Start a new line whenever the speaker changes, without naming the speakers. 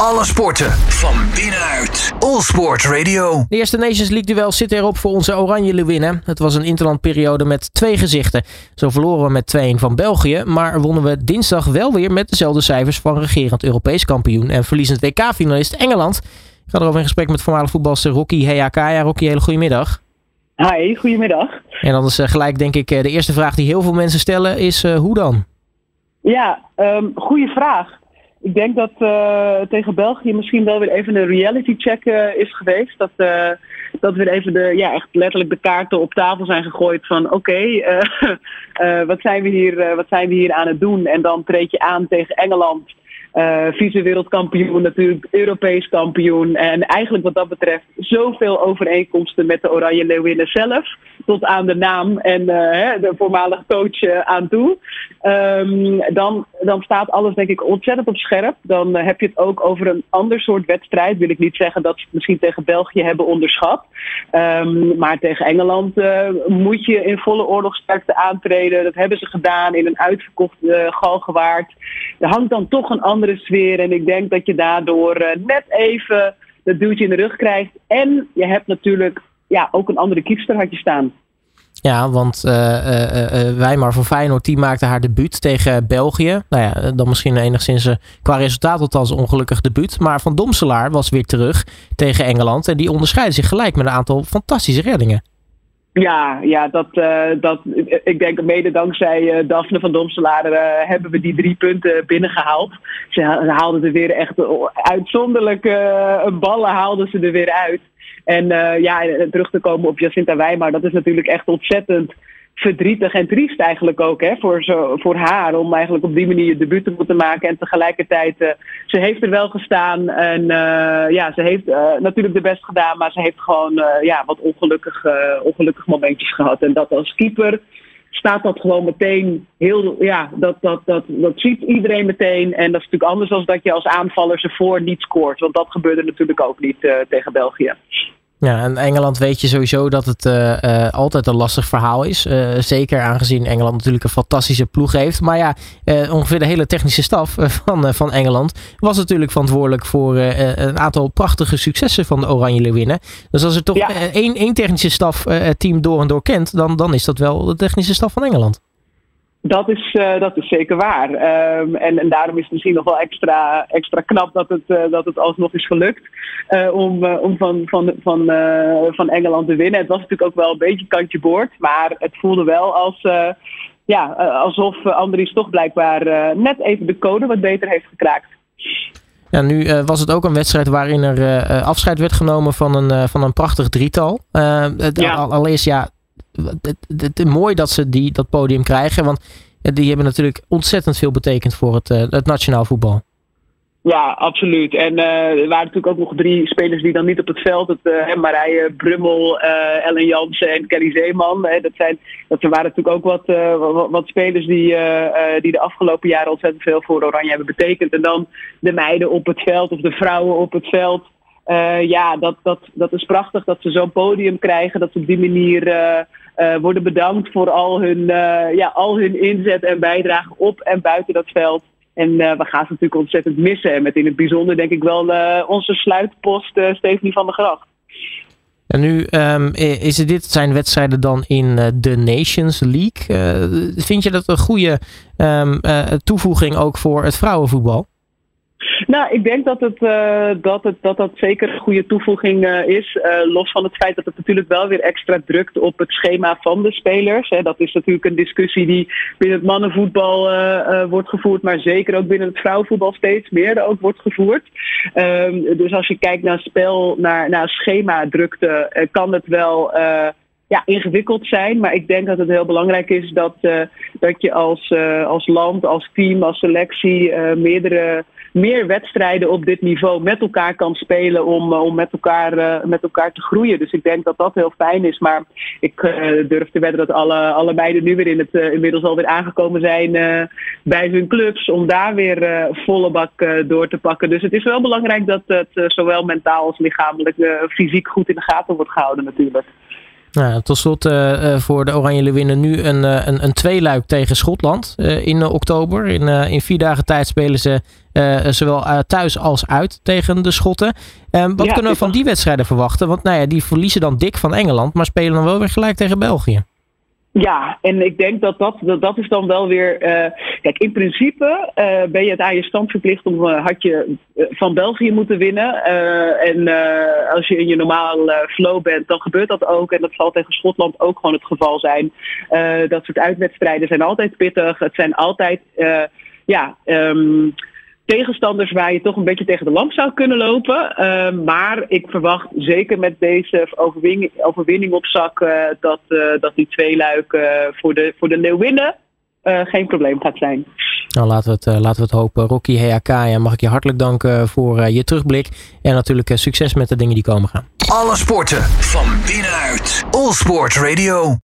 Alle sporten van binnenuit. All Sport Radio.
De eerste Nations League duel zit erop voor onze Oranje Leeuwinnen. Het was een interlandperiode met twee gezichten. Zo verloren we met 2-1 van België, maar wonnen we dinsdag wel weer met dezelfde cijfers van regerend Europees kampioen en verliezend WK-finalist Engeland. Ik ga erover in gesprek met voormalig voetbalster Rocky Heakaya. Rocky, hele goede middag.
Hi, goedemiddag.
En dan is eh, gelijk denk ik eh, de eerste vraag die heel veel mensen stellen is uh, hoe dan?
Ja, um, goede vraag. Ik denk dat uh, tegen België misschien wel weer even een reality check uh, is geweest. Dat, uh, dat weer even de, ja, echt letterlijk de kaarten op tafel zijn gegooid van oké, wat, zijn we hier, wat zijn we hier aan het doen? En dan treed je aan tegen Engeland. Vice-wereldkampioen, natuurlijk Europees kampioen. En eigenlijk wat dat betreft zoveel overeenkomsten met de Oranje Leeuwinnen zelf. Tot aan de naam en de voormalige coach aan toe. Um, dan, dan staat alles denk ik ontzettend op scherp. Dan heb je het ook over een ander soort wedstrijd. Wil ik niet zeggen dat ze het misschien tegen België hebben onderschat. Um, maar tegen Engeland moet je in volle oorlogsterkte aantreden. Dat hebben ze gedaan in een uitverkocht Galgenwaard. Er hangt dan toch een ander sfeer. En ik denk dat je daardoor uh, net even dat duwtje in de rug krijgt. En je hebt natuurlijk ja, ook een andere kiepster had je staan.
Ja, want uh, uh, uh, Weimar van Feyenoord die maakte haar debuut tegen België. Nou ja, dan misschien enigszins qua resultaat althans ongelukkig debuut. Maar Van Domselaar was weer terug tegen Engeland. En die onderscheidde zich gelijk met een aantal fantastische reddingen.
Ja, ja dat, dat, ik denk mede dankzij Daphne van Domselaar hebben we die drie punten binnengehaald. Ze haalden er weer echt uitzonderlijke ballen haalden ze er weer uit. En ja, terug te komen op Jacinta Weimar, dat is natuurlijk echt ontzettend verdrietig en triest eigenlijk ook hè, voor, zo, voor haar. Om eigenlijk op die manier debuut te moeten maken. En tegelijkertijd, uh, ze heeft er wel gestaan. En ja, ze heeft natuurlijk de best gedaan. Maar ze heeft gewoon ja, wat ongelukkig, ongelukkig momentjes gehad. En dat als keeper staat dat gewoon meteen heel, ja, dat, dat, dat, dat ziet iedereen meteen. En dat is natuurlijk anders dan dat je als aanvaller ze voor niet scoort. Want dat gebeurde natuurlijk ook niet tegen België.
Ja, en Engeland weet je sowieso dat het uh, uh, altijd een lastig verhaal is. Uh, zeker aangezien Engeland natuurlijk een fantastische ploeg heeft. Maar ja, ongeveer de hele technische staf van, van Engeland was natuurlijk verantwoordelijk voor een aantal prachtige successen van de Oranje Leeuwinnen. Dus als er toch ja. één, één technische staf team door en door kent, dan, dan is dat wel de technische staf van Engeland.
Dat is, uh, dat is zeker waar. Um, en, en daarom is het misschien nog wel extra, extra knap dat het, uh, dat het alsnog is gelukt uh, om, om van, van, van, van Engeland te winnen. Het was natuurlijk ook wel een beetje kantje boord, maar het voelde wel als, ja, alsof Andries toch blijkbaar net even de code wat beter heeft gekraakt.
Ja, nu was het ook een wedstrijd waarin er afscheid werd genomen van een, van een prachtig drietal. Ja. Allereerst, ja, het, het, het, mooi dat ze die, dat podium krijgen. Want die hebben natuurlijk ontzettend veel betekend voor het, uh, het nationaal voetbal.
Ja, absoluut. En uh, er waren natuurlijk ook nog drie spelers die dan niet op het veld. Het, uh, Marije Brummel, Ellen Jansen en Kelly Zeeman. dat, zijn, dat waren natuurlijk ook wat, wat, wat, spelers die, die de afgelopen jaren ontzettend veel voor Oranje hebben betekend. En dan de meiden op het veld of de vrouwen op het veld. ja, dat, dat, dat is prachtig dat ze zo'n podium krijgen. Dat ze op die manier uh, worden bedankt voor al hun, uh, ja, al hun inzet en bijdrage op en buiten dat veld. En uh, we gaan ze natuurlijk ontzettend missen. En met in het bijzonder denk ik wel onze sluitpost Stephanie van der Gracht.
En nu um, is dit zijn wedstrijden dan in de Nations League. vind je dat een goede um, toevoeging ook voor het vrouwenvoetbal?
Nou, ik denk dat het, uh, dat, het, dat dat zeker een goede toevoeging uh, is. Uh, los van het feit dat het natuurlijk wel weer extra drukt op het schema van de spelers. Hè. Dat is natuurlijk een discussie die binnen het mannenvoetbal wordt gevoerd, maar zeker ook binnen het vrouwenvoetbal steeds meer ook wordt gevoerd. Um, dus als je kijkt naar spel, naar, naar schema drukte, kan het wel ja, ingewikkeld zijn. Maar ik denk dat het heel belangrijk is dat, uh, dat je als, uh, als land, als team, als selectie uh, meerdere meer wedstrijden op dit niveau met elkaar kan spelen om, om met, elkaar, met elkaar te groeien. Dus ik denk dat dat heel fijn is. Maar ik durf te wedden dat alle, alle meiden nu weer in het inmiddels alweer aangekomen zijn bij hun clubs. Om daar weer volle bak door te pakken. Dus het is wel belangrijk dat het zowel mentaal als lichamelijk fysiek goed in de gaten wordt gehouden natuurlijk.
Nou, tot slot uh, voor de Oranje Leeuwinnen nu een, uh, een, een tweeluik tegen Schotland uh, in oktober. In, in vier dagen tijd spelen ze zowel thuis als uit tegen de Schotten. Ehm, wat kunnen we van die wedstrijden verwachten? Want nou ja, die verliezen dan dik van Engeland, maar spelen dan wel weer gelijk tegen België.
Ja, en ik denk dat dat, dat, is dan wel weer. Uh, kijk, in principe uh, ben je het aan je stand verplicht om. Uh, had je van België moeten winnen. en als je in je normaal flow bent, dan gebeurt dat ook. En dat zal tegen Schotland ook gewoon het geval zijn. dat soort uitwedstrijden zijn altijd pittig. Het zijn altijd. ja, um, tegenstanders waar je toch een beetje tegen de lamp zou kunnen lopen. Uh, maar ik verwacht zeker met deze overwinning, overwinning op zak uh, dat, uh, dat die twee luiken voor, de, voor de Leeuwinnen geen probleem gaat zijn.
Nou, laten we het, laten we het hopen. Rocky Heakaya, mag ik je hartelijk danken voor je terugblik. En natuurlijk succes met de dingen die komen gaan.
Alle sporten van binnenuit. All Sport Radio.